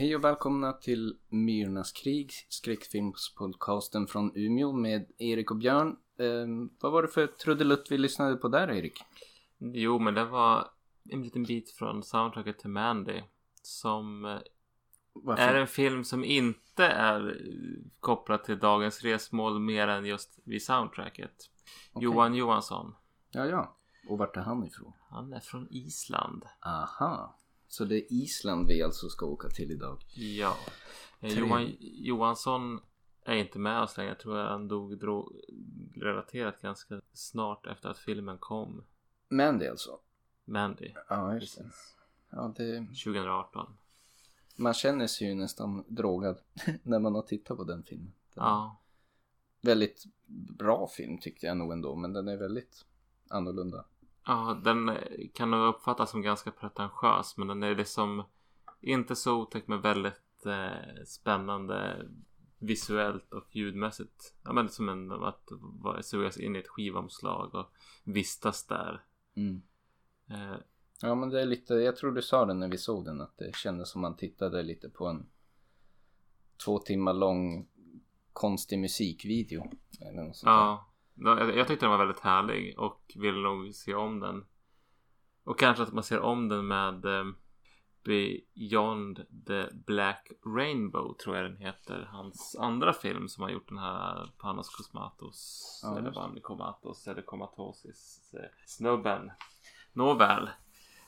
Hej och välkomna till Myrornas krig, skräckfilmspodcasten från Umeå med Erik och Björn. Eh, vad var det för trudelutt vi lyssnade på där, Erik? Jo, men det var en liten bit från soundtracket till Mandy. Som eh, Varför? är en film som inte är kopplad till dagens resmål mer än just vid soundtracket. Okej. Johan Johansson. Ja, ja. Och vart är han ifrån? Han är från Island. Aha. Så det är Island vi alltså ska åka till idag. Ja. Eh, Tre. Johan Johansson är inte med oss längre. Jag tror han dog relaterat ganska snart efter att filmen kom. Mandy alltså? Mandy. Ja, just det. Ja, det... 2018. Man känner sig ju nästan drogad när man har tittat på den filmen. Den Ja. Väldigt bra film tyckte jag nog ändå, men den är väldigt annorlunda. Ja, den kan nog uppfattas som ganska pretentiös men den är liksom inte så otäck men väldigt eh, spännande visuellt och ljudmässigt. Ja men som en att sugas in i ett skivomslag och vistas där. Mm. Eh, Ja men det är lite, jag tror du sa det när vi såg den att det kändes som man tittade lite på en två timmar lång konstig musikvideo. Eller något sånt ja, jag, tyckte den var väldigt härlig och vill nog se om den. Och kanske att man ser om den med eh, Beyond the Black Rainbow tror jag den heter. Hans andra film som har gjort den här Panos Cosmatos Ja, eller. Vanni Comatos eller Comatosis eh, snubben. Nåväl.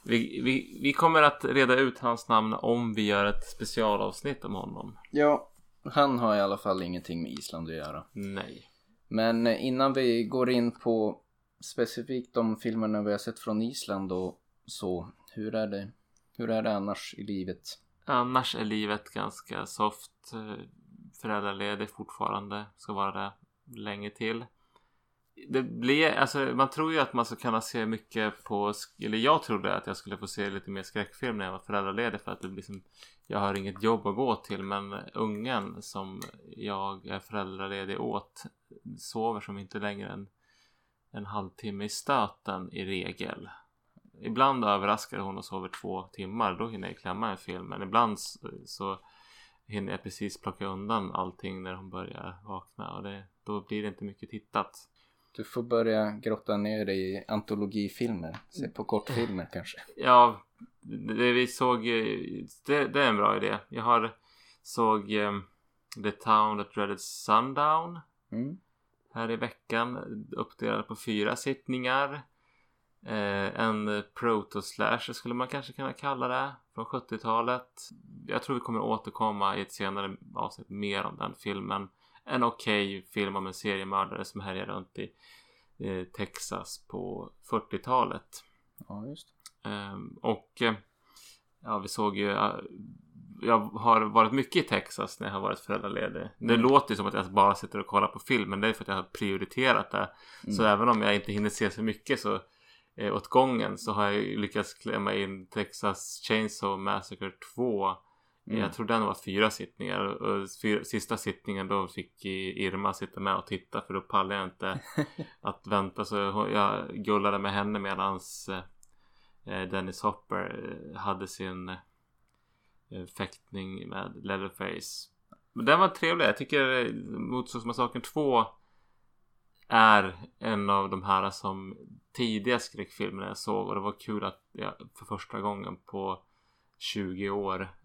Vi, vi, vi kommer att reda ut hans namn om vi gör ett specialavsnitt om honom. Ja, han har i alla fall ingenting med Island att göra. Nej. Men innan vi går in på specifikt de filmerna vi har sett från Island och så, hur är det, hur är det annars i livet? Annars är livet ganska soft. Eh, föräldraledig fortfarande. Ska vara det länge till. Det blir, alltså man tror ju att man ska kunna se mycket på, eller jag trodde att jag skulle få se lite mer skräckfilm när jag var föräldraledig för att det blir som, jag har inget jobb att gå till men ungen som jag är föräldraledig åt sover som inte längre än en halvtimme i stöten i regel. Ibland överraskar hon och sover två timmar. Då hinner jag klämma en film. Men ibland så, så hinner jag precis plocka undan allting när hon börjar vakna. Och det, då blir det inte mycket tittat. Du får börja grotta ner dig i antologifilmer, se på kortfilmer kanske. Ja, det vi såg. eh, Det, det är en bra idé. Jag har såg eh, The Town That Dreaded Sundown. Mm. här i veckan. Uppdelad på fyra sittningar. Eh, en proto-slasher skulle man kanske kunna kalla det. Från 70-talet. Jag tror vi kommer återkomma i ett senare avsnitt mer om den filmen. En okej film om en seriemördare som härjar runt i eh, Texas på 40-talet. Ja, just. Ehm, och eh, ja, vi såg ju. jag har varit mycket i Texas när jag har varit föräldraledig. Det Mm. låter ju som att jag bara sitter och kollar på film. Men det är för att jag har prioriterat det. Så Mm. även om jag inte hinner se så mycket så eh, åt gången så har jag lyckats klämma in Texas Chainsaw Massacre 2. Mm. Jag tror den var fyra sittningar. Och sista sittningen då fick Irma sitta med och titta för då pallade jag inte att vänta. Så jag gullade med henne medans eh, Dennis Hopper eh, hade sin eh, fäktning med Leatherface. Men den var trevlig. Jag tycker Motorsågsmassakern 2 är en av de här som tidiga skräckfilmerna jag såg och det var kul att jag för första gången på 20 år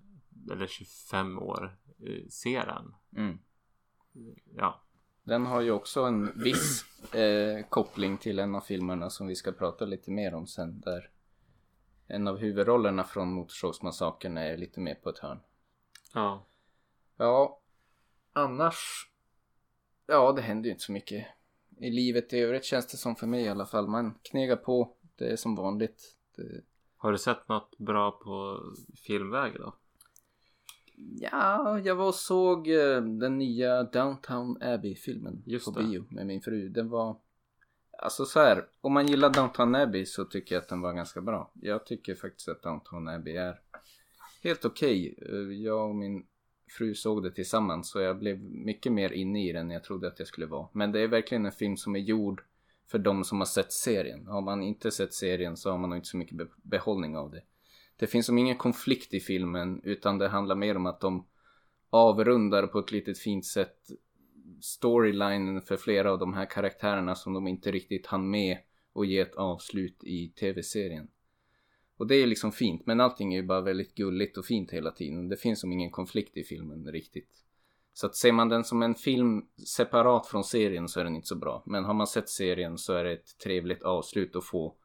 eller 25 år eh, se den. Mm. Ja, Den har ju också en viss eh, koppling till en av filmerna som vi ska prata lite mer om sen. Där en av huvudrollerna från Motorsågsmassakern är lite mer på ett hörn. ja. Ja, annars... Ja, det händer ju inte så mycket. I livet i övrigt känns det som för mig i alla fall. Man knegar på. Det är som vanligt. Det... Har du sett något bra på filmväg då? Ja, jag var och såg eh, den nya Downtown Abbey-filmen på det. bio med min fru. Den var... Alltså så här, om man gillar Downtown Abbey så tycker jag att den var ganska bra. Jag tycker faktiskt att Downtown Abbey är helt okej. Eh, Jag och min fru såg det tillsammans så jag blev mycket mer inne i den än jag trodde att jag skulle vara. Men det är verkligen en film som är gjord för de som har sett serien. Har man inte sett serien så har man nog inte så mycket be- behållning av det. Det finns som ingen konflikt i filmen utan det handlar mer om att de avrundar på ett litet fint sätt storylinen för flera av de här karaktärerna som de inte riktigt hann med och ge ett avslut i tv-serien. Och det är liksom fint, men allting är ju bara väldigt gulligt och fint hela tiden. Det finns som ingen konflikt i filmen riktigt. Så att ser man den som en film separat från serien så är den inte så bra. Men har man sett serien så är det ett trevligt avslut att få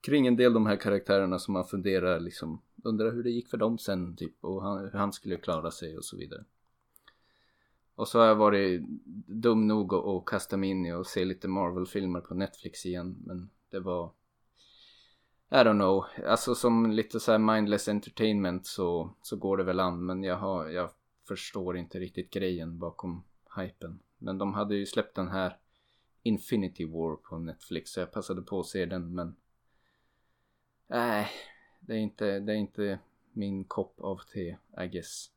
kring en del av de här karaktärerna som man funderar liksom undrar hur det gick för dem sen typ och han, hur han skulle klara sig och så vidare. Och så har jag varit dum nog att, att kasta mig in i och se lite Marvel-filmer på Netflix igen men det var I don't know, alltså som lite så mindless entertainment så, så går det väl an men jag, har, jag förstår inte riktigt grejen bakom hypen. Men de hade ju släppt den här Infinity War på Netflix så jag passade på att se den men Nej, det är inte, det är inte min kopp av te, I guess.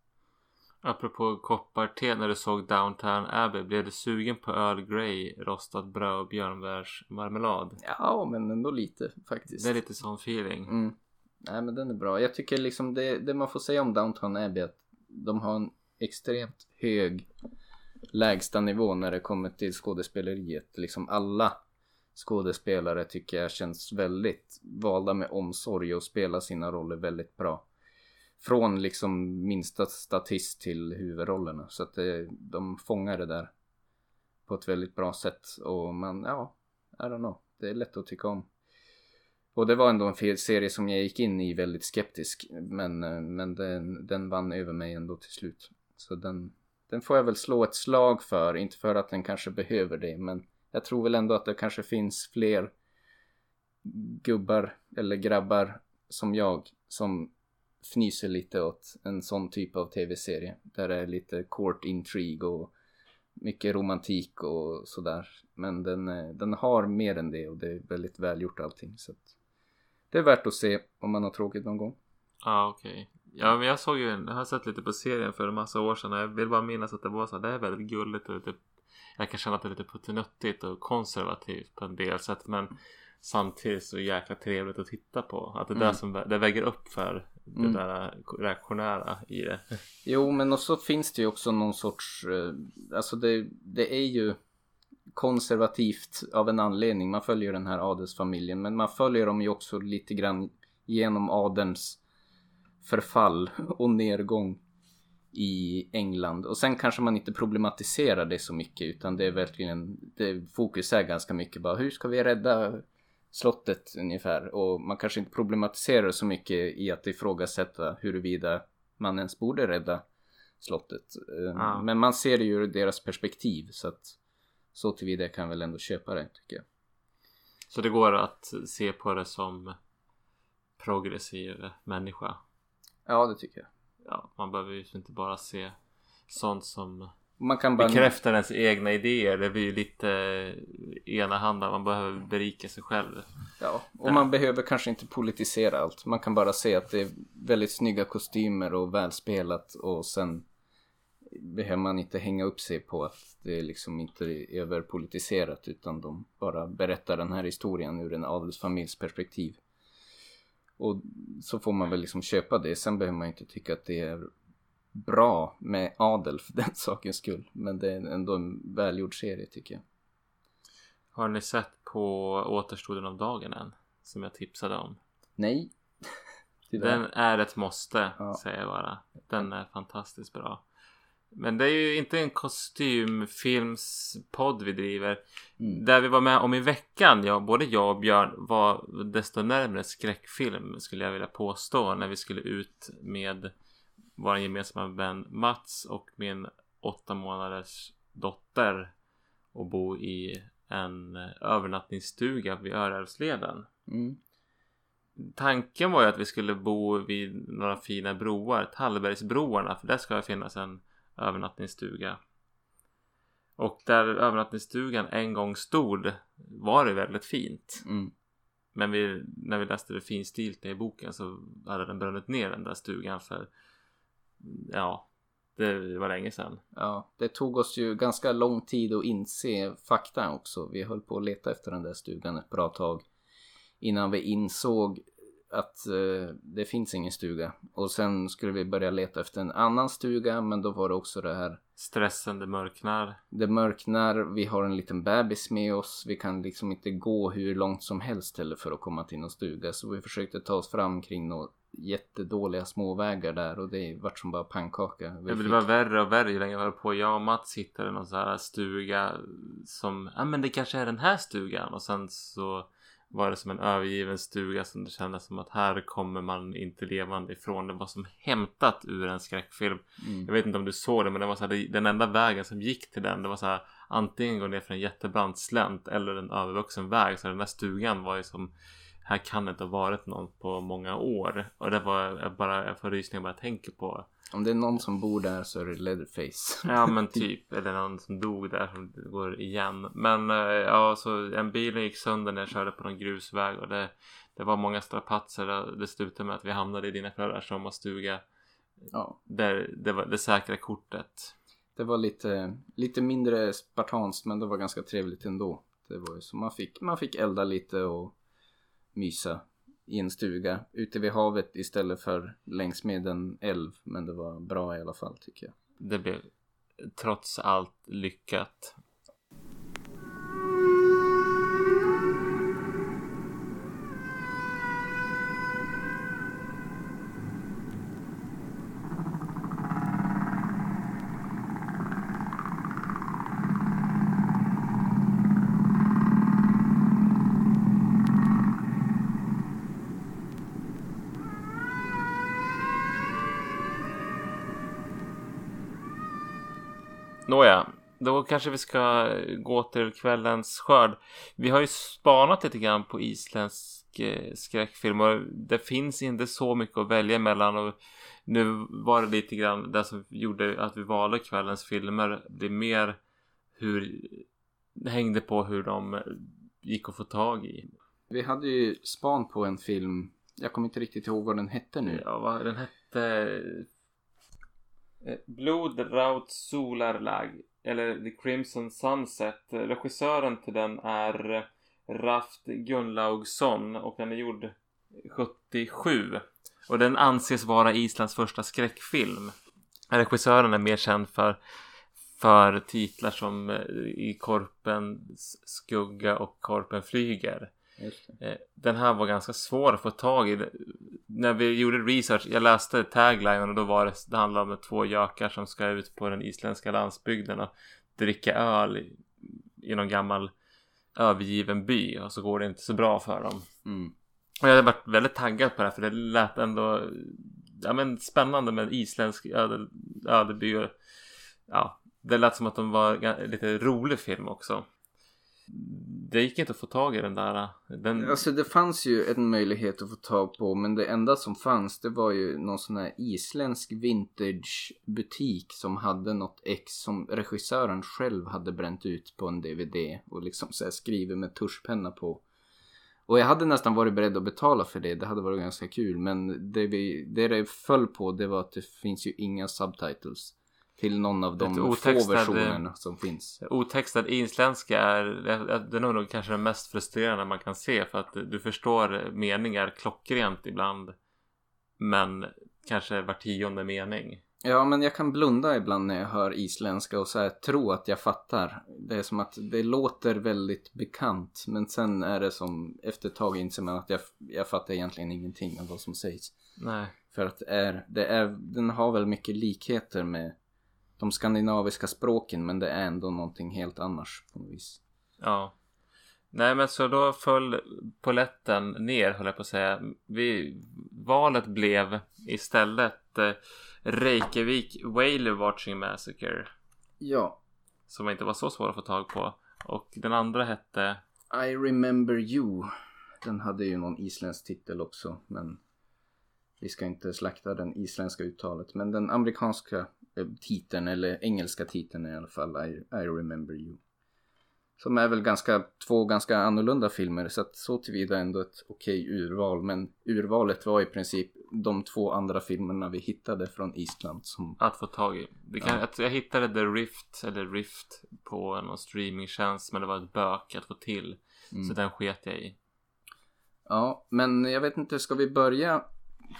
Apropå koppar-te när du såg Downtown Abbey. Blev du sugen på Earl Grey, rostat bröd och björnbärsmarmelad? Ja, men ändå lite faktiskt. Det är lite sån feeling. Mm. Nej, men den är bra. Jag tycker liksom det, det man får säga om Downtown Abbey är att de har en extremt hög lägsta nivå när det kommer till skådespeleriet. Liksom alla skådespelare tycker jag känns väldigt valda med omsorg och spelar sina roller väldigt bra. Från liksom minsta statist till huvudrollerna. Så att det, de fångar det där på ett väldigt bra sätt. Och man, ja, I don't know. Det är lätt att tycka om. Och det var ändå en serie som jag gick in i väldigt skeptisk. Men, eh, men den, den vann över mig ändå till slut. Så den, den får jag väl slå ett slag för. Inte för att den kanske behöver det. Men jag tror väl ändå att det kanske finns fler gubbar eller grabbar som jag som fnyser lite åt en sån typ av tv-serie. Där det är lite court intrig och mycket romantik och sådär. Men den, eh, den har mer än det och det är väldigt välgjort allting. Så att det är värt att se om man har tråkigt någon gång. Ja ah, okej. Okay. Ja men jag såg ju, jag har sett lite på serien för en massa år sedan och jag vill bara minnas att det var så det är väldigt gulligt och lite jag kan känna att det är lite puttinuttigt och konservativt på en del sätt men samtidigt så jäkla trevligt att titta på. Att det är mm. det som det väger upp för det mm. där reaktionära i det. Jo men och så finns det ju också någon sorts, eh, alltså det, det är ju konservativt av en anledning. Man följer den här adelsfamiljen men man följer dem ju också lite grann genom adelns förfall och nedgång i England. Och sen kanske man inte problematiserar det så mycket utan det är verkligen, det, fokus är ganska mycket bara hur ska vi rädda slottet ungefär. Och man kanske inte problematiserar så mycket i att ifrågasätta huruvida man ens borde rädda slottet. Ah. Men man ser det ju ur deras perspektiv så att så tillvida kan jag väl ändå köpa det tycker jag. Så det går att se på det som progressiv människa? Ja, det tycker jag ja, man behöver ju inte bara se sånt som man kan bara... bekräftar ens egna idéer. Det blir ju lite enahanda. Man behöver berika sig själv. Ja, och ja. man behöver kanske inte politisera allt. Man kan bara se att det är väldigt snygga kostymer och välspelat och sen behöver man inte hänga upp sig på att det liksom inte är överpolitiserat utan de bara berättar den här historien ur en adelsfamiljs perspektiv. Och så får man väl liksom köpa det. Sen behöver man inte tycka att det är bra med adel för den sakens skull. Men det är ändå en välgjord serie tycker jag. Har ni sett på återstoden av dagen än? Som jag tipsade om. Nej. den är ett måste, ja. säger jag bara. Den är fantastiskt bra. Men det är ju inte en kostymfilmspodd vi driver. Mm. Där vi var med om i veckan, ja, både jag och Björn var desto närmare skräckfilm skulle jag vilja påstå. När vi skulle ut med vår gemensamma vän Mats och min åtta månaders dotter och bo i en övernattningsstuga vid Örälvsleden. Mm. Tanken var ju att vi skulle bo vid några fina broar, Tallbergsbroarna, för där ska det finnas en övernattningsstuga. Och där övernattningsstugan en gång stod var det väldigt fint. Mm. Men vi, när vi läste det finstilta i boken så hade den brunnit ner den där stugan för ja, det var länge sedan. Ja, det tog oss ju ganska lång tid att inse fakta också. Vi höll på att leta efter den där stugan ett bra tag innan vi insåg att eh, det finns ingen stuga. Och sen skulle vi börja leta efter en annan stuga men då var det också det här Stressen, det mörknar. Det mörknar, vi har en liten bebis med oss. Vi kan liksom inte gå hur långt som helst heller för att komma till någon stuga. Så vi försökte ta oss fram kring några jättedåliga småvägar där och det vart som bara pannkaka. Vi Det fick- var värre och värre ju längre jag höll på. Jag och Mats hittade någon sån här stuga som, ja men det kanske är den här stugan. Och sen så var det som en övergiven stuga som det kändes som att här kommer man inte levande ifrån. Det var som hämtat ur en skräckfilm. Mm. Jag vet inte om du såg det men det var så här, den enda vägen som gick till den det var så här antingen gå ner för en jättebrant slänt eller en övervuxen väg. Så den där stugan var ju som här kan det inte ha varit någon på många år. Och det var bara, jag får rysningar bara jag tänker på. Om det är någon som bor där så är det Leatherface. Ja men typ. Eller någon som dog där som går igen. Men eh, ja så en bil gick sönder när jag körde på någon grusväg. Och det, det var många strapatser. och Det slutade med att vi hamnade i dina föräldrars sommarstuga. Ja, Där det var det säkra kortet. det var lite, lite mindre spartanskt men det var ganska trevligt ändå. Det var ju så man fick, man fick elda lite och mysa i en stuga ute vid havet istället för längs med en älv. Men det var bra i alla fall tycker jag. Det blev trots allt lyckat. Nåja, då kanske vi ska gå till kvällens skörd. Vi har ju spanat lite grann på isländsk eh, skräckfilm och det finns inte så mycket att välja mellan och nu var det lite grann det som gjorde att vi valde kvällens filmer. Det är mer hur det hängde på hur de gick att få tag i. Vi hade ju span på en film. Jag kommer inte riktigt ihåg vad den hette nu. Ja, vad den hette? Eh, Blod, Blodraut Solarlag eller The Crimson Sunset. Eh, regissören till den är eh, Raft Gunnlaugsson och den är gjord 77. Och den anses vara Islands första skräckfilm. Regissören är mer känd för för titlar som I Korpens skugga och Korpen flyger. Eh, Den här var ganska svår att få tag i. När vi gjorde research, jag läste taglinen och då var det, det handlade om två gökar som ska ut på den isländska landsbygden och dricka öl i, i någon gammal övergiven by och så går det inte så bra för dem. Mm. Och jag hade varit väldigt taggad på det här för det lät ändå ja, men spännande med en isländsk öde, ödeby. och- Ja, det lät som att de var lite rolig film också. Det gick inte att få tag i den där. Äh, den, Alltså det fanns ju en möjlighet att få tag på men det enda som fanns det var ju någon sån här isländsk vintage butik som hade något ex som regissören själv hade bränt ut på en DVD och liksom så här skrivit med tuschpenna på. Och jag hade nästan varit beredd att betala för det, det hade varit ganska kul men det, vi, det det föll på det var att det finns ju inga subtitles till någon av de Lite få otextade- versionerna som finns. Otextad isländska är, det är nog kanske det mest frustrerande man kan se för att du förstår meningar klockrent ibland. Men kanske var tionde mening. Ja, men jag kan blunda ibland när jag hör isländska och så här, tro att jag fattar. Det är som att det låter väldigt bekant. Men sen är det som efter ett tag inser man att jag, jag fattar egentligen ingenting av vad som sägs. Nej. För att är, det är, den har väl mycket likheter med de skandinaviska språken men det är ändå någonting helt annars på något vis. Ja. Nej men så då föll poletten ner höll jag på att säga. Vi, valet blev istället eh, Reykjavik Whale Watching Massacre. Ja, Som inte var så svår att få tag på. Och den andra hette I remember you. Den hade ju någon isländsk titel också men vi ska inte slakta den isländska uttalet. Men den amerikanska titeln eller engelska titeln i alla fall I, I remember you. Som är väl ganska, två ganska annorlunda filmer så att så tillvida ändå ett okej urval. Men urvalet var i princip de två andra filmerna vi hittade från Island som att få tag i. Det kan, Ja. att jag hittade The Rift eller Rift på någon streamingtjänst men det var ett bök att få till. Mm. Så den sket jag i. Ja, men jag vet inte, ska vi börja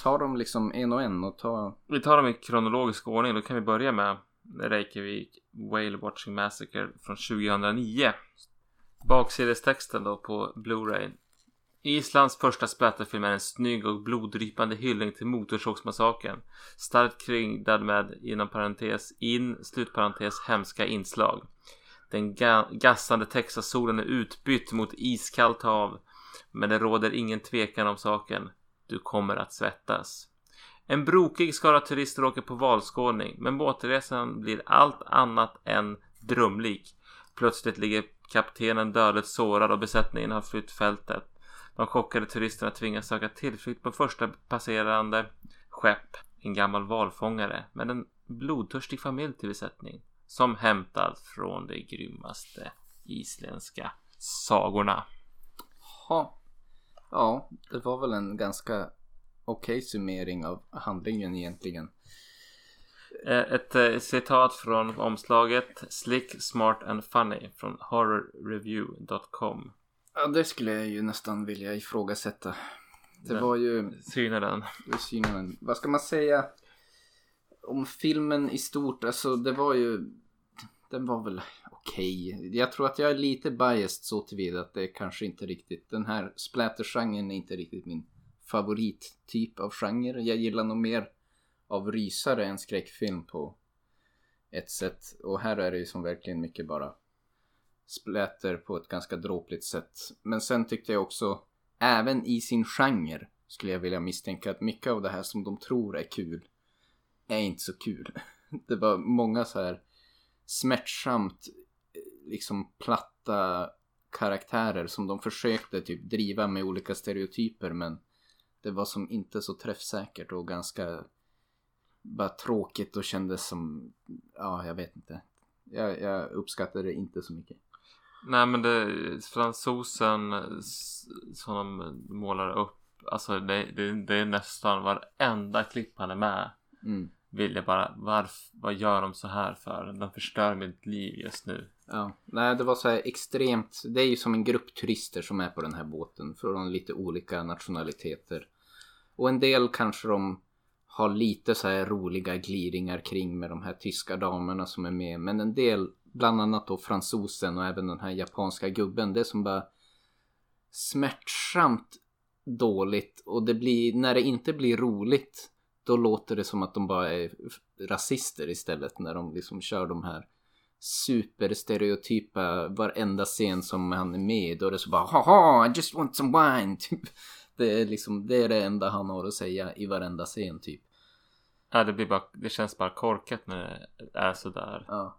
ta dem liksom en och en och ta... Vi tar dem i kronologisk ordning. Då kan vi börja med Reykjavik Whale Watching Massacre från 2009. Baksidestexten då på Blu-ray. Islands första splatterfilm är en snygg och bloddrypande hyllning till Motorsågsmassakern. Starkt kringdad med, inom parentes, in, slutparentes, hemska inslag. Den ga gassande Texas-solen är utbytt mot iskallt hav. Men det råder ingen tvekan om saken. Du kommer att svettas. En brokig skara turister åker på valskådning, men båtresan blir allt annat än drömlik. Plötsligt ligger kaptenen dödligt sårad och besättningen har flytt fältet. De chockade turisterna tvingas söka tillflykt på första passerande skepp. En gammal valfångare med en blodtörstig familj till besättning. Som hämtad från de grymmaste isländska sagorna. Ha. Ja, det var väl en ganska okej okay summering av handlingen egentligen. Eh, ett eh, citat från omslaget Slick, smart and funny från horrorreview.com. Ja, det skulle jag ju nästan vilja ifrågasätta. Det var ju... Syna den. Syna den. Vad ska man säga om filmen i stort? Alltså det var ju... Den var väl okej. Okay. Jag tror att jag är lite biased så tillvida att det är kanske inte riktigt... Den här splattergenren är inte riktigt min favorittyp av genre. Jag gillar nog mer av rysare än skräckfilm på ett sätt. Och här är det ju som verkligen mycket bara splatter på ett ganska dråpligt sätt. Men sen tyckte jag också, även i sin genre, skulle jag vilja misstänka att mycket av det här som de tror är kul är inte så kul. Det var många så här smärtsamt liksom platta karaktärer som de försökte typ driva med olika stereotyper men det var som inte så träffsäkert och ganska bara tråkigt och kändes som, ja jag vet inte. Jag, jag uppskattade det inte så mycket. Nej men det, fransosen som de målar upp, alltså det, det, det är nästan varenda klipp han är med. Mm. Vill jag bara, varför, vad gör de så här för? De förstör mitt liv just nu. Ja, nej det var så här extremt, det är ju som en grupp turister som är på den här båten från lite olika nationaliteter. Och en del kanske de har lite så här roliga gliringar kring med de här tyska damerna som är med. Men en del, bland annat då fransosen och även den här japanska gubben, det är som bara smärtsamt dåligt. Och det blir, när det inte blir roligt, då låter det som att de bara är rasister istället. När de liksom kör de här superstereotypa varenda scen som han är med Då är det så bara haha I just want some wine typ. Det är liksom det är det enda han har att säga i varenda scen typ. Ja det blir bara Det känns bara korkat när det är sådär. Ja.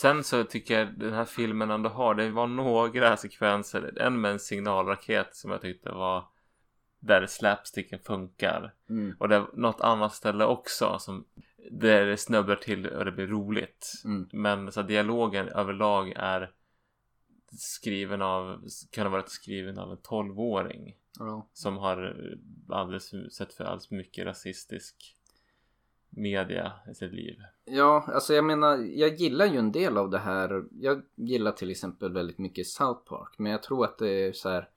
Sen så tycker jag den här filmen ändå har Det var några sekvenser En med en signalraket som jag tyckte var Där slapsticken funkar. Mm. Och det är något annat ställe också som Där det snubblar till och det blir roligt. Mm. Men så dialogen överlag är skriven av, kan ha varit skriven av en tolvåring. Ja. Som har alldeles sett för alldeles mycket rasistisk media i sitt liv. Ja, alltså jag menar, jag gillar ju en del av det här. Jag gillar till exempel väldigt mycket South Park. Men jag tror att det är så här,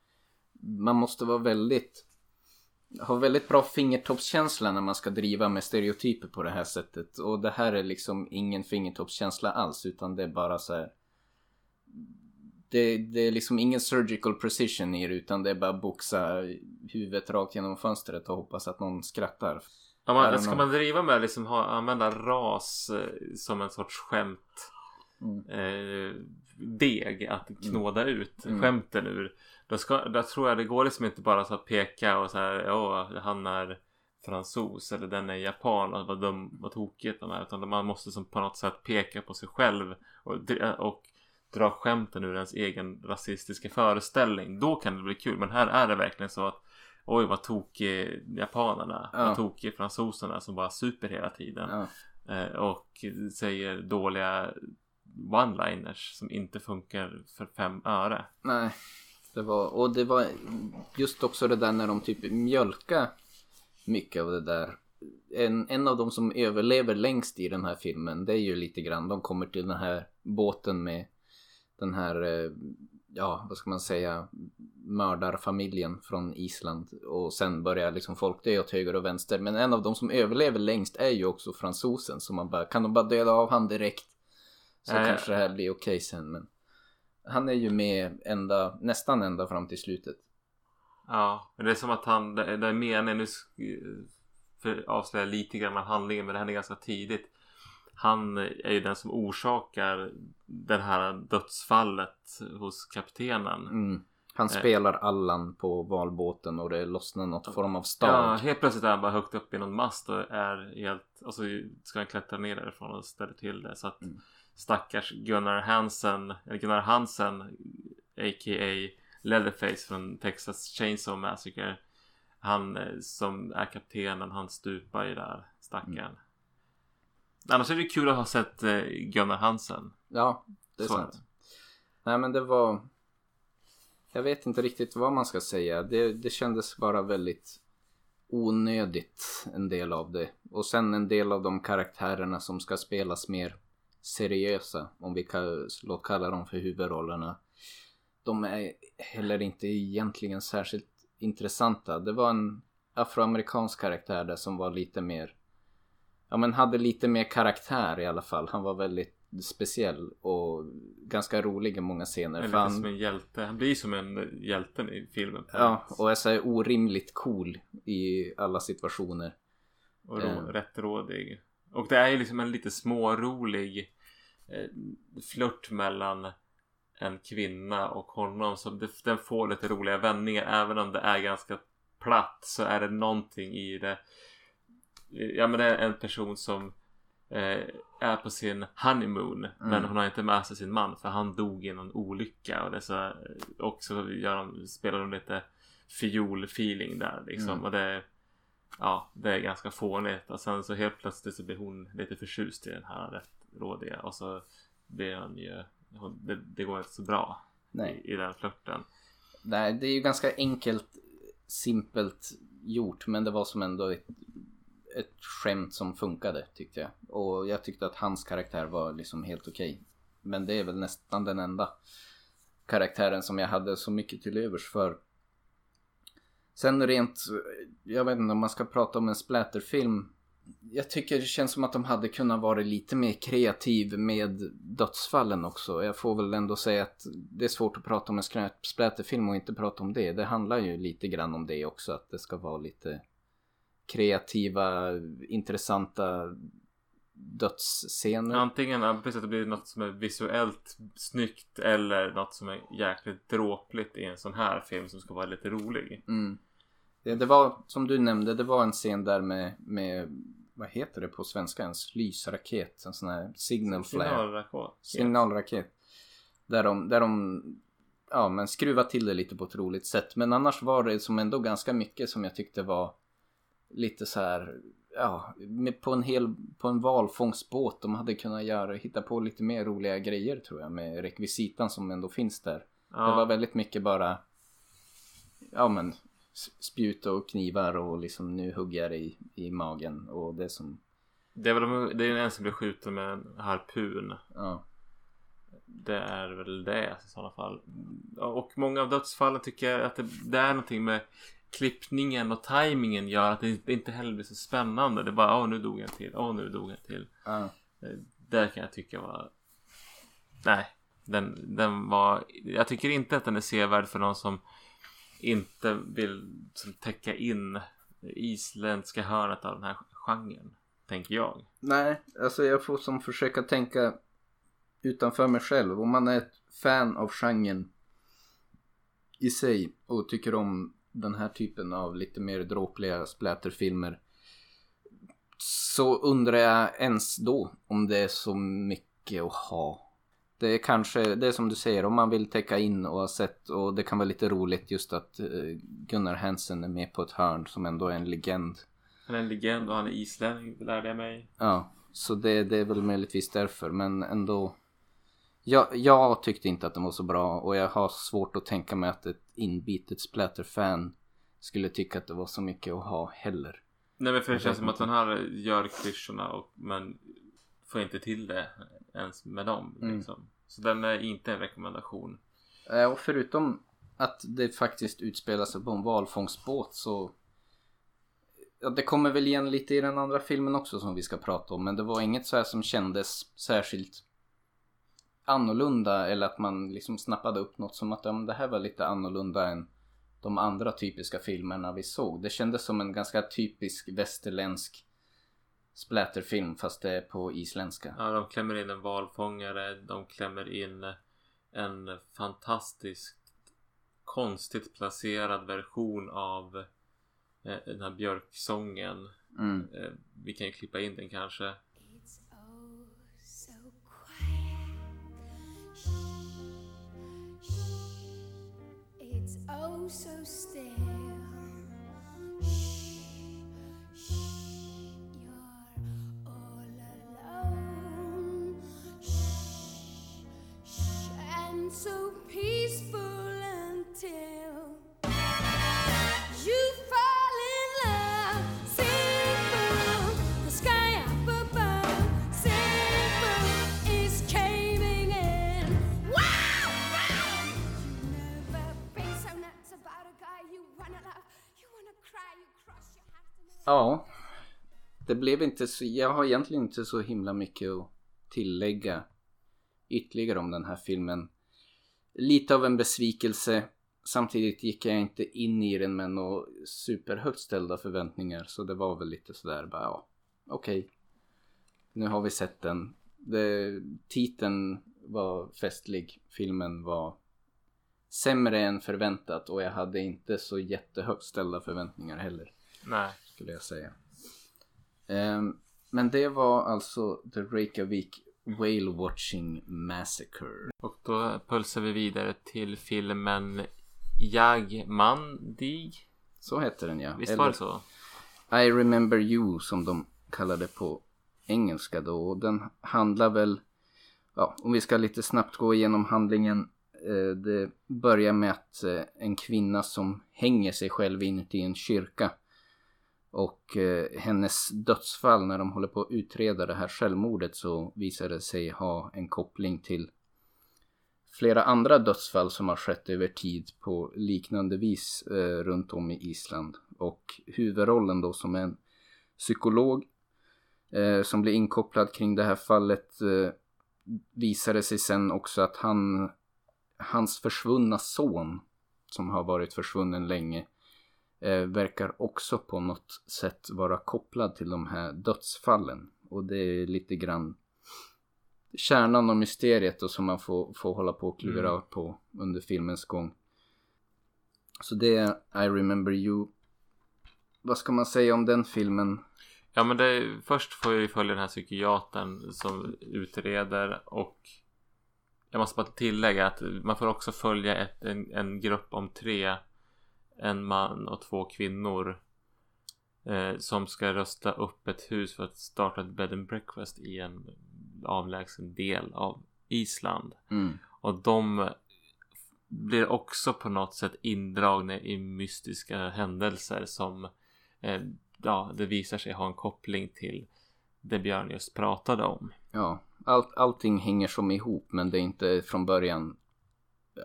man måste vara väldigt ha väldigt bra fingertoppskänsla när man ska driva med stereotyper på det här sättet. Och det här är liksom ingen fingertoppskänsla alls utan det är bara så här det, det är liksom ingen surgical precision i det utan det är bara boxa huvudet rakt genom fönstret och hoppas att någon skrattar. Ja, man, ska man driva med liksom ha, använda ras eh, som en sorts skämt mm. eh, deg att knåda ut mm. skämten ur. Då, ska, då tror jag det går liksom inte bara så att peka och så här, ja han är fransos eller den är japan och vad dum och tokigt de är. Utan man måste som på något sätt peka på sig själv och, och dra skämten ur ens egen rasistiska föreställning. Då kan det bli kul. Men här är det verkligen så att Oj vad tokig japanerna. Ja. Vad tokig fransoserna som bara super hela tiden. Ja. Eh, och säger dåliga one-liners som inte funkar för fem öre. Nej. Det var, och det var just också det där när de typ mjölka mycket av det där. En, en av de som överlever längst i den här filmen det är ju lite grann de kommer till den här båten med den här, eh, ja, vad ska man säga, mördarfamiljen från Island och sen börjar liksom folk dö åt höger och vänster. Men en av de som överlever längst är ju också fransosen så man bara, kan de bara döda av han direkt så ja. kanske det här blir okej sen. Men han är ju med ända, nästan ända fram till slutet. Ja, men det är som att han, det, det är meningen, nu för avslöja lite grann av handlingen men det händer ganska tidigt. Han är ju den som orsakar det här dödsfallet hos kaptenen. Mm. Han Eh. spelar Allan på valbåten och det lossnar något form av Ja, stav. helt plötsligt är han bara högt upp i någon mast och är helt, och så ska han klättra ner därifrån och ställa till det. Så att Mm. Stackars Gunnar Hansen, eller Gunnar Hansen, a.k.a. Leatherface från Texas Chainsaw Massacre. Han eh, som är kaptenen, han stupar ju där, stackaren. Mm. Annars är det kul att ha sett eh, Gunnar Hansen. Ja, det är Så sant. Nej men det var... Jag vet inte riktigt vad man ska säga. Det, det kändes bara väldigt onödigt en del av det. Och sen en del av de karaktärerna som ska spelas mer seriösa. Om vi kan låt kalla dem för huvudrollerna. De är heller inte egentligen särskilt intressanta. Det var en afroamerikansk karaktär där som var lite mer Ja men hade lite mer karaktär i alla fall. Han var väldigt speciell och ganska rolig i många scener. Lite som han, en hjälte. Han blir som en hjälte i filmen. ja, och är så orimligt cool i alla situationer. Och rå, Eh. rättrådig. Och det är ju liksom en lite smårolig flört mellan en kvinna och honom. Så det, den får lite roliga vändningar. Även om det är ganska platt så är det någonting i det. Ja men det är en person som eh, är på sin honeymoon. Men Mm. hon har inte med sig sin man för han dog i någon olycka. Och det så, och så gör de, spelar de lite fiol-feeling där liksom. Mm. Och det Ja, det är ganska fånigt och sen så helt plötsligt så blir hon lite förtjust i den här rättrådiga och så blir han ju det, det går inte så bra Nej. i, i den flörten. Nej, det är ju ganska enkelt, simpelt gjort. Men det var som ändå ett, ett skämt som funkade tyckte jag. Och jag tyckte att hans karaktär var liksom helt okej. Men det är väl nästan den enda karaktären som jag hade så mycket till övers för. Sen rent, jag vet inte om man ska prata om en splatterfilm. Jag tycker det känns som att de hade kunnat vara lite mer kreativ med dödsfallen också. Jag får väl ändå säga att det är svårt att prata om en skräp- splatterfilm och inte prata om det. Det handlar ju lite grann om det också. Att det ska vara lite kreativa, intressanta dödsscener. Antingen precis att det blir något som är visuellt snyggt eller något som är jäkligt dråpligt i en sån här film som ska vara lite rolig. Mm. Det, var, som du nämnde, det var en scen där med, med vad heter det på svenska ens? Lysraket, en sån här signal flare. Signalraket. Signalraket. Där de, där de ja, men skruva till det lite på ett roligt sätt. Men annars var det som ändå ganska mycket som jag tyckte var lite så här, ja, på en hel, på en valfångstbåt. De hade kunnat göra, hitta på lite mer roliga grejer tror jag med rekvisitan som ändå finns där. Ja. Det var väldigt mycket bara, ja men spjut och knivar och liksom nu hugger jag i, i magen och det som, Det är väl de- det är en som blir skjuten med en harpun. ja. Det är väl det i sådana fall. Och många av dödsfallen tycker jag att det, det är någonting med klippningen och tajmingen gör att det inte heller blir så spännande. Det är bara åh nu dog en till, åh nu dog en till. ja. Eh, Där kan jag tycka var... Nej, den, den var... Jag tycker inte att den är sevärd för någon som inte vill som, täcka in isländska hörnet av den här genren. Tänker jag. Nej, alltså jag får som försöka tänka utanför mig själv. Om man är ett fan av genren i sig och tycker om den här typen av lite mer dråpliga splatterfilmer. Så undrar jag ens då om det är så mycket att ha. Det är kanske, det är som du säger, om man vill täcka in och ha sett och det kan vara lite roligt just att eh, Gunnar Hansen är med på ett hörn som ändå är en legend. Han är en legend och han är islänning, lärde jag mig. Ja, så det, det är väl möjligtvis därför. Men ändå. Jag, jag tyckte inte att den var så bra och jag har svårt att tänka mig att ett inbitet splatterfan skulle tycka att det var så mycket att ha heller. Nej men för det känns som att den här gör klyschorna och, men får inte till det ens med dem. Mm. Liksom. Så den är inte en rekommendation. Eh, Och förutom att det faktiskt utspelar sig på en valfångstbåt så Ja, det kommer väl igen lite i den andra filmen också som vi ska prata om men det var inget så här som kändes särskilt annorlunda eller att man liksom snappade upp något som att ja, det här var lite annorlunda än de andra typiska filmerna vi såg. Det kändes som en ganska typisk västerländsk splatterfilm fast det är på isländska. Ja, de klämmer in en valfångare. De klämmer in en fantastiskt konstigt placerad version av eh, den här björksången. Mm. Eh, Vi kan ju klippa in den kanske. It's oh so quiet. Shh, shh. It's oh so still. So peaceful until you fall in love. Simple, the sky up above. Simple is caving in. Wow! wow. You never been so nuts about a guy you wanna love. You wanna cry, you cross your heart. and- Ja, det blev inte så, jag har egentligen inte så himla mycket att tillägga ytterligare om den här filmen. Lite av en besvikelse. Samtidigt gick jag inte in i den med några superhögt ställda förväntningar. Så det var väl lite sådär bara, ja, okej. Nu har vi sett den. Det, titeln var festlig. Filmen var sämre än förväntat och jag hade inte så jättehögt ställda förväntningar heller Nej. skulle jag säga. Ehm, men det var alltså The Reykjavik Whale Watching Massacre. Och då pulsar vi vidare till filmen Jagmandig. Så hette den ja. Visst Eller var det så? I Remember You som de kallade på engelska då. Och den handlar väl, ja om vi ska lite snabbt gå igenom handlingen. Eh, det börjar med att eh, en kvinna som hänger sig själv inuti en kyrka. Och eh, hennes dödsfall när de håller på att utreda det här självmordet så visar det sig ha en koppling till flera andra dödsfall som har skett över tid på liknande vis eh, runt om i Island. Och huvudrollen då som en psykolog eh, som blir inkopplad kring det här fallet eh, visade sig sen också att han, hans försvunna son som har varit försvunnen länge eh, verkar också på något sätt vara kopplad till de här dödsfallen. Och det är lite grann kärnan och mysteriet då som man får, får hålla på och klura Mm. på under filmens gång. Så det är I remember you. Vad ska man säga om den filmen? Ja men det, först får vi följa den här psykiatern som utreder och jag måste bara tillägga att man får också följa ett, en, en grupp om tre en man och två kvinnor eh, som ska rösta upp ett hus för att starta ett bed and breakfast i en avlägsen del av Island. Mm. Och de blir också på något sätt indragna i mystiska händelser som eh, ja, det visar sig ha en koppling till det Björn just pratade om. Ja, allt, allting hänger som ihop men det är inte från början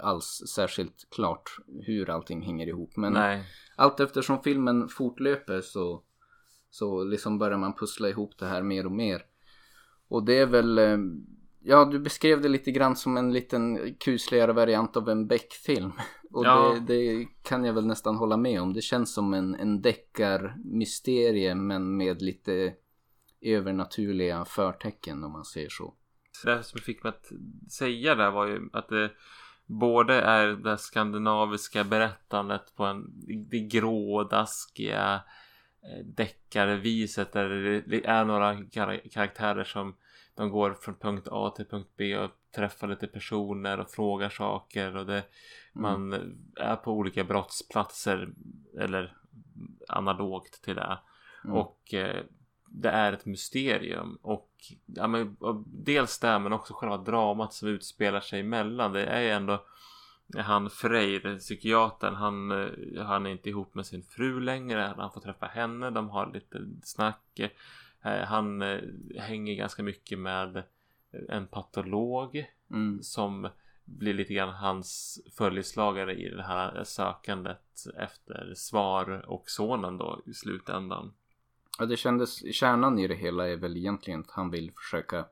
alls särskilt klart hur allting hänger ihop. Men Nej, allt eftersom filmen fortlöper så, så liksom börjar man pussla ihop det här mer och mer. Och det är väl, eh, ja du beskrev det lite grann som en liten kusligare variant av en Beck-film. Och Ja. det, det kan jag väl nästan hålla med om. Det känns som en, en deckar-mysterie men med lite övernaturliga förtecken om man säger så. det som fick mig att säga där var ju att det både är det skandinaviska berättandet på en, det grådaskiga eh, deckarviset där det är några kar- karaktärer som de går från punkt A till punkt B och träffar lite personer och frågar saker och det man är på olika brottsplatser eller analogt till det Mm. och eh, det är ett mysterium och, ja, men, dels det men också själva dramat som utspelar sig emellan det är ju ändå han Freyr, psykiatern, han, eh, han är inte ihop med sin fru längre. Han får träffa henne, de har lite snack. Eh, Han eh, hänger ganska mycket med en patolog Mm. som blir lite grann hans följeslagare i det här sökandet efter svar och sonen då i slutändan. Ja, det kändes, kärnan i det hela är väl egentligen att han vill försöka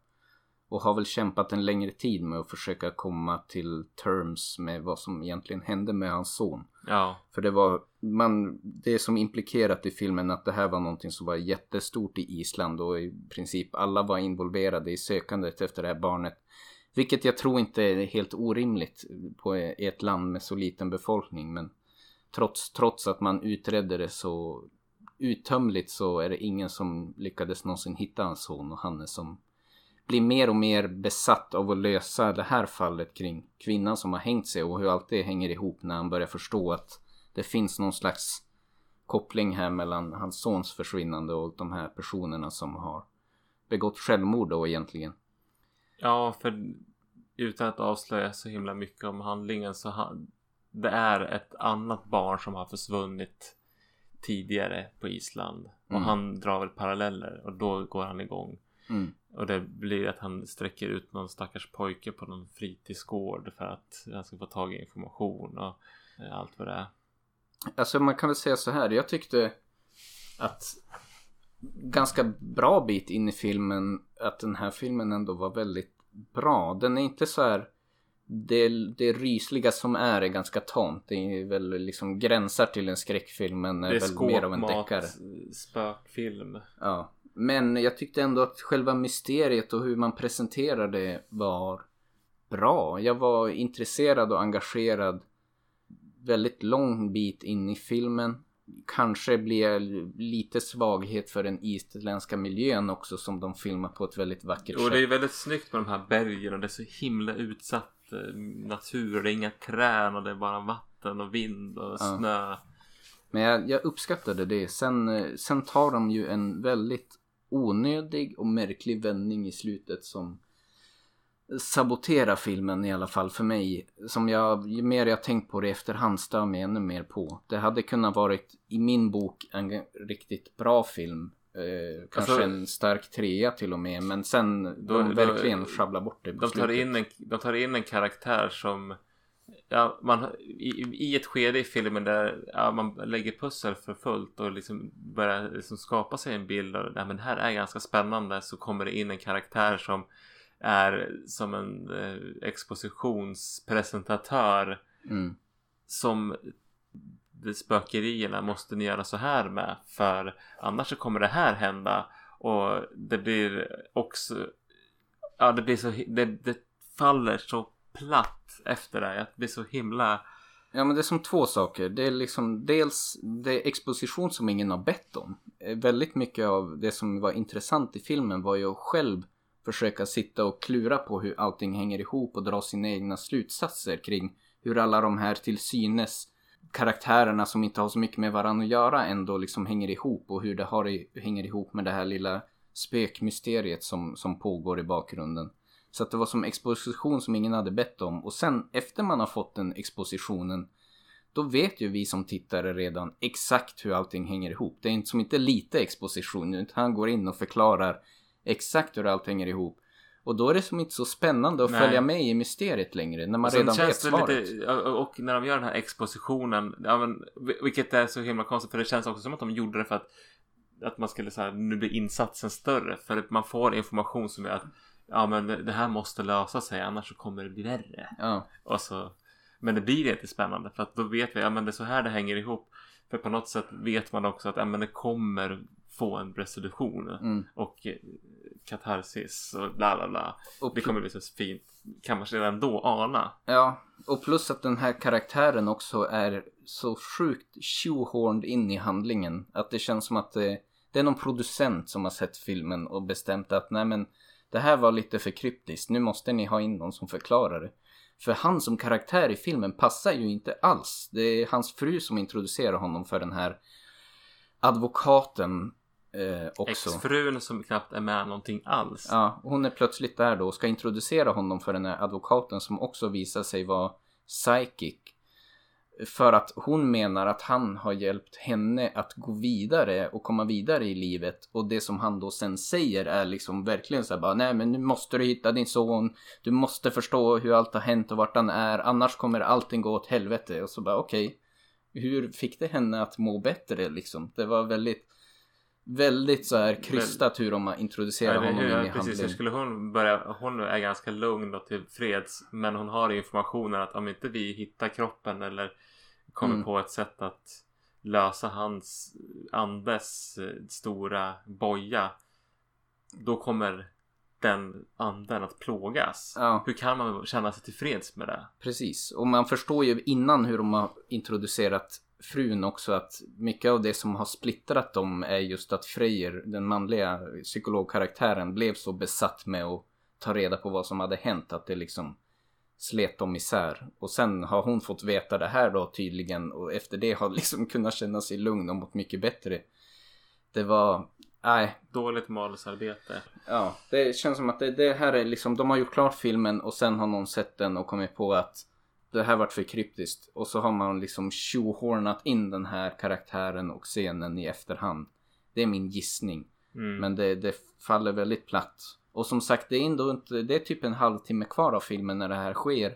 och har väl kämpat en längre tid med att försöka komma till terms med vad som egentligen hände med hans son. Ja, För det var, man, det är som implikerat i filmen att det här var någonting som var jättestort i Island och i princip alla var involverade i sökandet efter det här barnet. Vilket jag tror inte är helt orimligt på ett land med så liten befolkning men trots, trots att man utredde det så uttömligt så är det ingen som lyckades någonsin hitta hans son och han är som blir mer och mer besatt av att lösa det här fallet kring kvinnan som har hängt sig och hur allt det hänger ihop när han börjar förstå att det finns någon slags koppling här mellan hans sons försvinnande och de här personerna som har begått självmord då egentligen. ja för utan att avslöja så himla mycket om handlingen så han, det är ett annat barn som har försvunnit tidigare på Island och Mm. han drar väl paralleller och då går han igång. Mm. Och det blir att han sträcker ut någon stackars pojke på någon fritidsgård för att han ska få tag i information och eh, allt vad det är. Alltså man kan väl säga så här. Jag tyckte att ganska bra bit in i filmen att den här filmen ändå var väldigt bra. Den är inte så här det, det rysliga som är är ganska tamt. Det är väl liksom gränsar till en skräckfilm men är, väl mer av en deckare. spökfilm. Ja. Men jag tyckte ändå att själva mysteriet och hur man presenterar det var bra. Jag var intresserad och engagerad väldigt lång bit in i filmen. Kanske blir jag lite svaghet för den isländska miljön också som de filmar på ett väldigt vackert Och sätt. det är väldigt snyggt med de här bergen och det är så himla utsatt eh, natur. Det är inga träd och det är bara vatten och vind och Ja. snö. Men jag, jag uppskattade det. Sen, eh, sen tar de ju en väldigt onödig och märklig vändning i slutet som saboterar filmen i alla fall för mig. Som jag, ju mer jag tänkt på det i efterhand stör mig ännu mer på. Det hade kunnat varit i min bok en riktigt bra film. Eh, kanske Alltså- en stark trea till och med. Men sen Då- de verkligen sjabblar bort det på De tar, slutet. in en, de tar in en karaktär som Ja, man, i, I ett skede i filmen där ja, man lägger pussel för fullt och liksom börjar liksom skapa sig en bild av det men det här är ganska spännande så kommer det in en karaktär som är som en eh, expositionspresentatör Mm. som spökerierna måste ni göra så här med för annars så kommer det här hända och det blir också ja det blir så det, det faller så platt efter det det blir så himla Ja men det är som två saker. Det är liksom dels det är exposition som ingen har bett om. Eh, väldigt mycket av det som var intressant i filmen var ju att själv försöka sitta och klura på hur allting hänger ihop och dra sina egna slutsatser kring hur alla de här till synes karaktärerna som inte har så mycket med varandra att göra ändå liksom hänger ihop och hur det har i, hänger ihop med det här lilla spökmysteriet som, som pågår i bakgrunden. Så att det var som exposition som ingen hade bett om. Och sen efter man har fått den expositionen då vet ju vi som tittare redan exakt hur allting hänger ihop. Det är inte som inte lite exposition utan han går in och förklarar exakt hur allt hänger ihop. Och då är det som inte så spännande att Nej. följa med i mysteriet längre när man redan vet svaret. lite, och när de gör den här expositionen, ja, men, vilket är så himla konstigt för det känns också som att de gjorde det för att att man skulle säga nu blir insatsen större för att man får information som är att ja men det här måste lösa sig annars så kommer det bli värre. Ja, Och så, men det blir inte spännande för att då vet vi, ja men det är så här det hänger ihop. För på något sätt vet man också att ja, men det kommer få en resolution mm. och katarsis och bla bla bla. och, Det kommer bli så fint. Kan man redan då ana. ja, och plus att den här karaktären också är så sjukt shoehorned in i handlingen. Att det känns som att det, det är någon producent som har sett filmen och bestämt att nej men det här var lite för kryptiskt. Nu måste ni ha in någon som förklarar det. För han som karaktär i filmen passar ju inte alls. Det är hans fru som introducerar honom för den här advokaten eh, också. Exfrun som knappt är med någonting alls. Ja, hon är plötsligt där då och ska introducera honom för den här advokaten som också visar sig vara psychic. För att hon menar att han har hjälpt henne att gå vidare och komma vidare i livet. Och det som han då sen säger är liksom verkligen så här bara, nej men nu måste du hitta din son. Du måste förstå hur allt har hänt och vart han är. Annars kommer allting gå åt helvete. Och så bara okej. Okay, hur fick det henne att må bättre liksom? Det var väldigt Väldigt så här krystat hur de introducerar Ja, det- honom hur- in i precis, hur handlingen. skulle hon börja? Hon är ganska lugn och tillfreds. Men hon har informationen att om inte vi hittar kroppen eller kommer Mm. på ett sätt att lösa hans andes eh, stora boja. Då kommer den anden att plågas. Ja. Hur kan man känna sig tillfreds med det? Precis, och man förstår ju innan hur de har introducerat frun också att mycket av det som har splittrat dem är just att Freyr, den manliga psykologkaraktären, blev så besatt med att ta reda på vad som hade hänt att det liksom slet dem isär. Och sen har hon fått veta det här då tydligen och efter det har liksom kunnat känna sig lugn och mått mycket bättre. Det var, nej, Dåligt manusarbete. Ja, det känns som att det, det här är liksom, de har gjort klart filmen och sen har någon sett den och kommit på att det här vart för kryptiskt. Och så har man liksom tjohornat in den här karaktären och scenen i efterhand. Det är min gissning. Mm. Men det, det faller väldigt platt. Och som sagt, det är ändå inte, det är typ en halvtimme kvar av filmen när det här sker.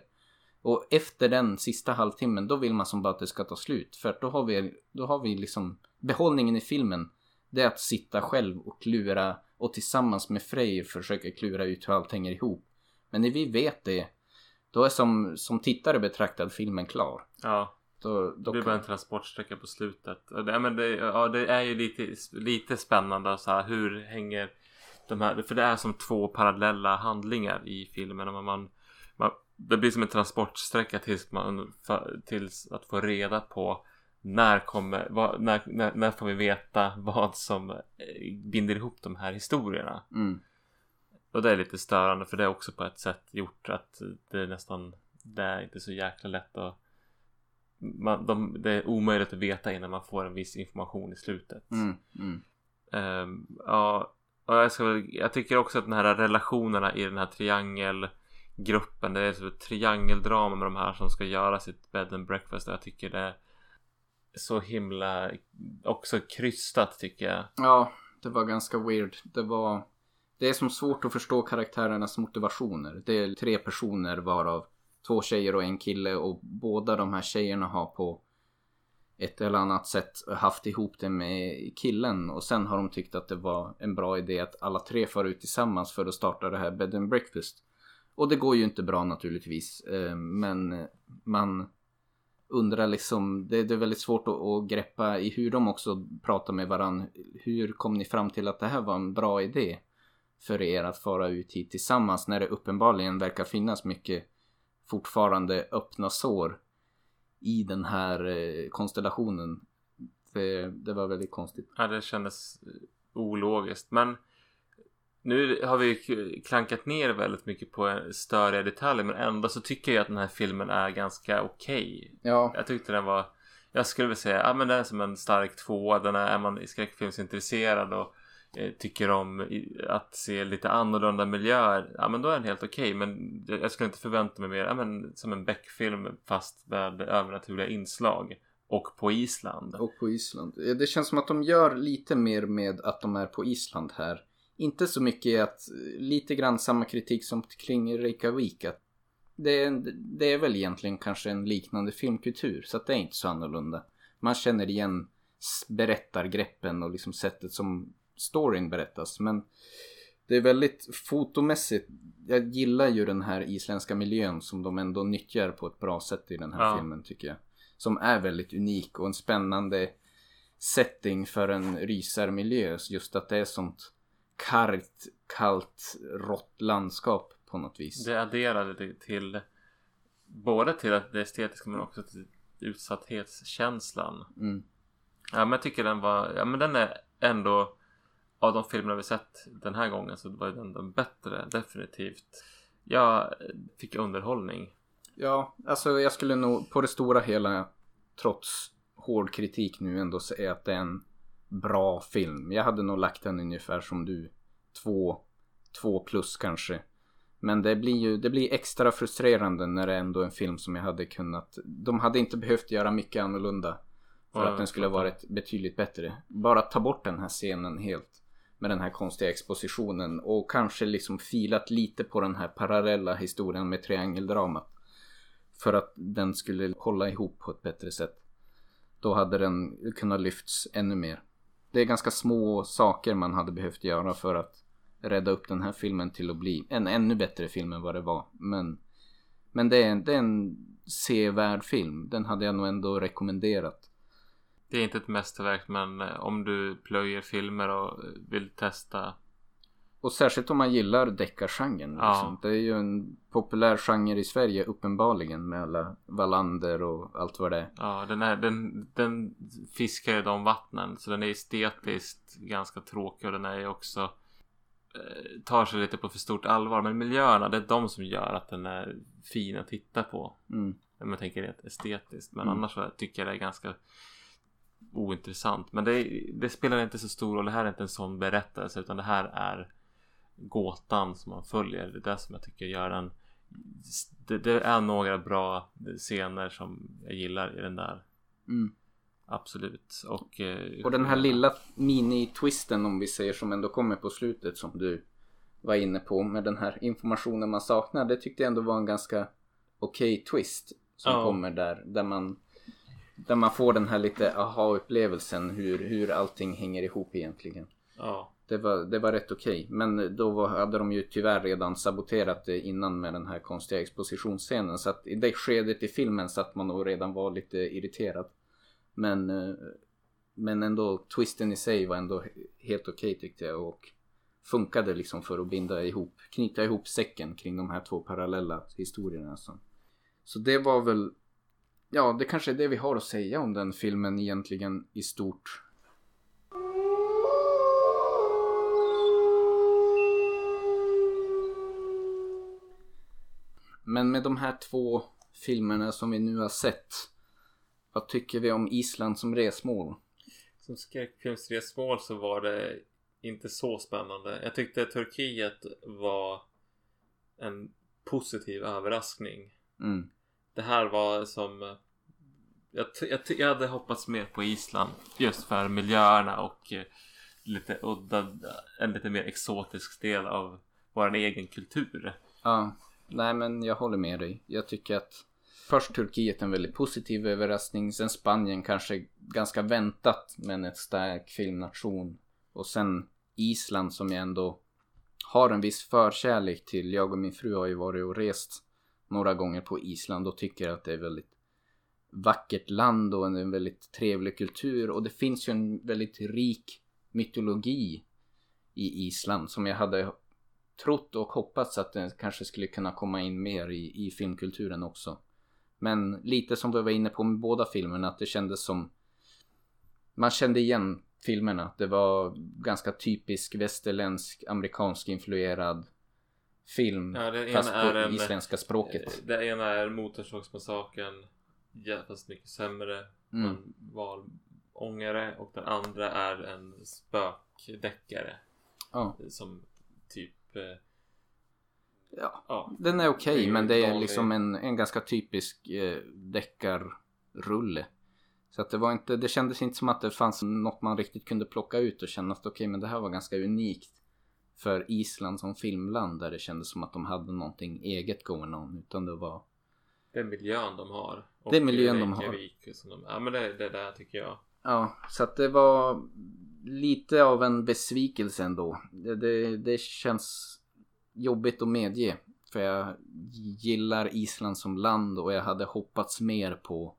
Och efter den sista halvtimmen, då vill man som bara att det ska ta slut. För att då har vi, då har vi liksom behållningen i filmen. Det är att sitta själv och klura och tillsammans med Freyr försöka klura ut hur allt hänger ihop. Men när vi vet det, då är som, som tittare betraktad filmen klar. Ja. Då, Det då blir bara en transportsträcka på slutet. Det, men det, ja, det är ju lite, lite spännande så här, hur hänger de här, för det är som två parallella handlingar i filmen. Och man, man, det blir som en transportsträcka tills, man, tills att få reda på när kommer, vad, när, när, när får vi veta vad som eh, binder ihop de här historierna. mm, Och det är lite störande för det är också på ett sätt gjort att det är nästan Det är inte så jäkla lätt att man, de, Det är omöjligt att veta innan man får en viss information i slutet. mm, mm. Ehm, ja, och jag, ska, jag tycker också att den här relationerna i den här triangelgruppen. Det är så ett triangeldrama med de här som ska göra sitt bed and breakfast. Och jag tycker det är så himla också krystat tycker jag. Ja, det var ganska weird. Det var... Det är som svårt att förstå karaktärernas motivationer. Det är tre personer varav två tjejer och en kille och båda de här tjejerna har på ett eller annat sätt haft ihop det med killen och sen har de tyckt att det var en bra idé att alla tre far ut tillsammans för att starta det här bed and breakfast. Och det går ju inte bra naturligtvis eh, men man undrar liksom, det, är väldigt svårt att greppa i hur de också pratar med varandra. Hur kom ni fram till att det här var en bra idé för er att fara ut hit tillsammans när det uppenbarligen verkar finnas mycket fortfarande öppna sår i den här eh, konstellationen. Det, det var väldigt konstigt. Ja, det kändes eh, ologiskt. Men nu har vi klankat ner väldigt mycket på störiga detaljer. Men ändå så tycker jag att den här filmen är ganska okej. Ja, Jag tyckte den var... Jag skulle väl säga, ja men den är som en stark tvåa. Den är, är man i skräckfilmsintresserad och Eh, tycker om att se lite annorlunda miljöer. Ja men då är den helt okej. Men jag skulle inte förvänta mig mer. Ja men som en Beck-film fast med övernaturliga inslag. Och på Island. och på Island. Det känns som att de gör lite mer med att de är på Island här. Inte så mycket att, lite grann samma kritik som kring Reykjavik. Att det, är, det är väl egentligen kanske en liknande filmkultur. Så att det är inte så annorlunda. Man känner igen berättargreppen och liksom sättet som storyn berättas. Men det är väldigt fotomässigt. Jag gillar ju den här isländska miljön som de ändå nyttjar på ett bra sätt i den här Ja. filmen tycker jag. Som är väldigt unik och en spännande setting för en rysarmiljö. Just att det är sånt kargt, kallt, rått landskap på något vis. Det adderade det till både till att det estetiska men också till utsatthetskänslan. Mm. Ja men jag tycker den var, ja men den är ändå av de filmerna vi sett den här gången så var den den bättre definitivt. Jag fick underhållning. Ja, alltså jag skulle nog på det stora hela trots hård kritik nu ändå säga att det är en bra film. Jag hade nog lagt den ungefär som du. Två, två plus kanske. Men det blir ju det blir extra frustrerande när det är ändå är en film som jag hade kunnat De hade inte behövt göra mycket annorlunda För Ja, att den skulle ha varit betydligt bättre Bara ta bort den här scenen helt med den här konstiga expositionen och kanske liksom filat lite på den här parallella historien med triangeldramat För att den skulle hålla ihop på ett bättre sätt Då hade den kunnat lyfts ännu mer Det är ganska små saker man hade behövt göra för att rädda upp den här filmen till att bli en ännu bättre film än vad det var. Men, men det, är, det är en sevärd film. Den hade jag nog ändå rekommenderat. Det är inte ett mästerverk men eh, om du plöjer filmer och eh, vill testa Och särskilt om man gillar deckargenren. Ja. Liksom. Det är ju en populär genre i Sverige uppenbarligen med alla Wallander och allt vad det är. Ja, den, är, den, den fiskar i de vattnen. Så den är estetiskt ganska tråkig och den är ju också eh, tar sig lite på för stort allvar. Men miljöerna, det är de som gör att den är fin att titta på. Mm. Om jag tänker rent estetiskt. Men Mm. annars så tycker jag det är ganska ointressant. Men det, det spelar inte så stor roll. Det här är inte en sån berättelse utan det här är gåtan som man följer. Det är det som jag tycker gör den. Det, det är några bra scener som jag gillar i den där. Mm. Absolut. Och, eh, Och den här lilla mini-twisten om vi säger som ändå kommer på slutet som du var inne på med den här informationen man saknar. Det tyckte jag ändå var en ganska okej twist som Ja. kommer där. Där man, där man får den här lite aha-upplevelsen hur, hur allting hänger ihop egentligen. Ja. Det var, det var rätt okej. Men då var, hade de ju tyvärr redan saboterat det innan med den här konstiga expositionsscenen. Så att i det skedet i filmen satt man nog redan var lite irriterad. Men, eh, men ändå, twisten i sig var ändå helt okej tyckte jag. Och funkade liksom för att binda ihop, knyta ihop säcken kring de här två parallella historierna. Så, så det var väl, ja det kanske är det vi har att säga om den filmen egentligen i stort. Men med de här två filmerna som vi nu har sett. Vad tycker vi om Island som resmål? Som skräckfilmsresmål så var det inte så spännande. Jag tyckte Turkiet var en positiv överraskning. Mm. Det här var som jag, jag, jag hade hoppats mer på Island just för miljöerna och eh, lite udda, en lite mer exotisk del av vår egen kultur. Ja, nej men jag håller med dig. Jag tycker att först Turkiet en väldigt positiv överraskning. Sen Spanien kanske ganska väntat men ett stark filmnation. Och sen Island som jag ändå har en viss förkärlek till. Jag och min fru har ju varit och rest några gånger på Island och tycker att det är väldigt vackert land och en väldigt trevlig kultur. Och det finns ju en väldigt rik mytologi i Island som jag hade trott och hoppats att den kanske skulle kunna komma in mer i, i filmkulturen också. Men lite som vi var inne på med båda filmerna att det kändes som man kände igen filmerna. Det var ganska typisk västerländsk amerikansk influerad film Ja, det fast på är en- isländska språket. Det ena är Motorsågsmassakern fast mycket sämre. Mm. En valångare och den andra är en spökdeckare. Ja, Som typ eh, ja. Ja, Den är okej ju men det är liksom en, en ganska typisk eh, deckarrulle. Så att det var inte, det kändes inte som att det fanns något man riktigt kunde plocka ut och känna att okej men det här var ganska unikt. För Island som filmland där det kändes som att de hade någonting eget going on. Utan det var är miljön de har. Och är miljön de har. Som de, ja men det, det där tycker jag. Ja, så att det var lite av en besvikelse ändå. Det, det, det känns jobbigt att medge. För jag gillar Island som land och jag hade hoppats mer på,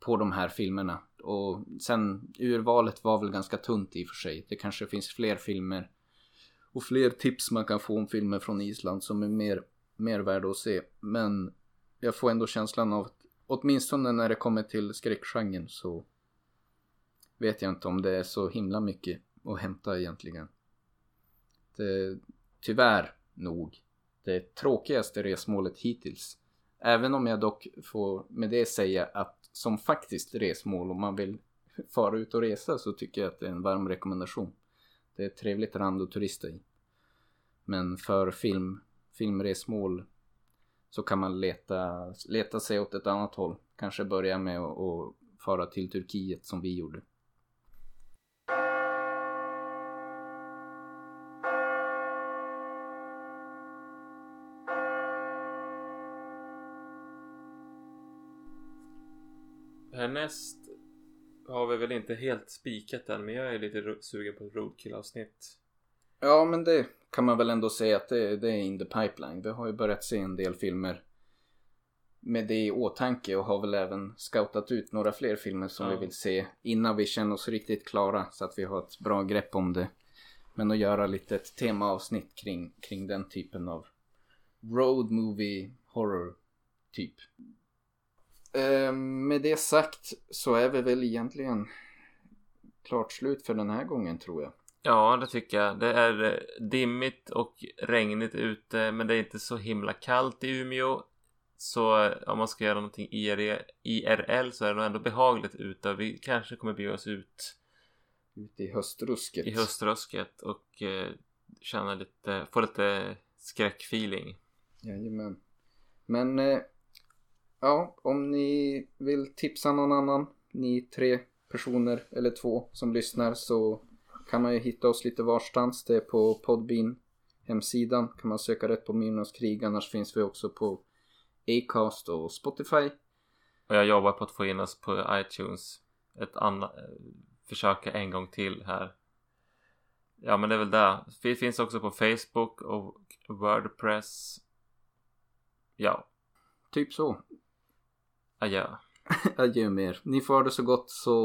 på de här filmerna. Och sen urvalet var väl ganska tunt i och för sig. Det kanske finns fler filmer och fler tips man kan få om filmer från Island som är mer, mer värda att se. Men jag får ändå känslan av att åtminstone när det kommer till skräckgenren så vet jag inte om det är så himla mycket att hämta egentligen. Det, tyvärr nog det tråkigaste resmålet hittills. Även om jag dock får med det säga att som faktiskt resmål om man vill fara ut och resa så tycker jag att det är en varm rekommendation. Det är ett trevligt land att turista i. Men för film, filmresmål så kan man leta, leta sig åt ett annat håll. Kanske börja med att att fara till Turkiet som vi gjorde. Härnäst har vi väl inte helt spikat än men jag är lite sugen på ett roadkill-avsnitt. Ja, men det kan man väl ändå säga att det, det är in the pipeline. Vi har ju börjat se en del filmer med det i åtanke och har väl även scoutat ut några fler filmer som Ja. vi vill se innan vi känner oss riktigt klara så att vi har ett bra grepp om det. Men att göra lite ett temaavsnitt kring, kring den typen av road movie horror typ. Eh, med det sagt så är vi väl egentligen klart slut för den här gången tror jag. Ja, det tycker jag. Det är eh, dimmigt och regnigt ute men det är inte så himla kallt i Umeå. Så eh, om man ska göra någonting IRL, IRL så är det nog ändå behagligt ute. Vi kanske kommer bege oss ut Ute i höstrusket. i höströsket och eh, känna lite, få lite skräckfeeling. Jajamän. Men eh, ja, om ni vill tipsa någon annan, ni tre personer eller två som lyssnar så kan man ju hitta oss lite varstans. Det är på Podbean hemsidan kan man söka rätt på Myrornas krig. Annars finns vi också på Acast och Spotify. Och jag jobbar på att få in oss på iTunes. Ett annat, eh, försöka en gång till här. Ja men det är väl det. Vi finns också på Facebook och Wordpress. Ja, Typ så adjö. Adjö med er. Ni får ha det så gott så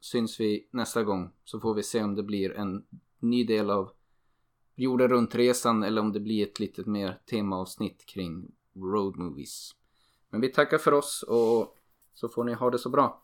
syns vi nästa gång. Så får vi se om det blir en ny del av jorden runt-resan eller om det blir ett litet mer temaavsnitt kring road movies. Men vi tackar för oss och så får ni ha det så bra.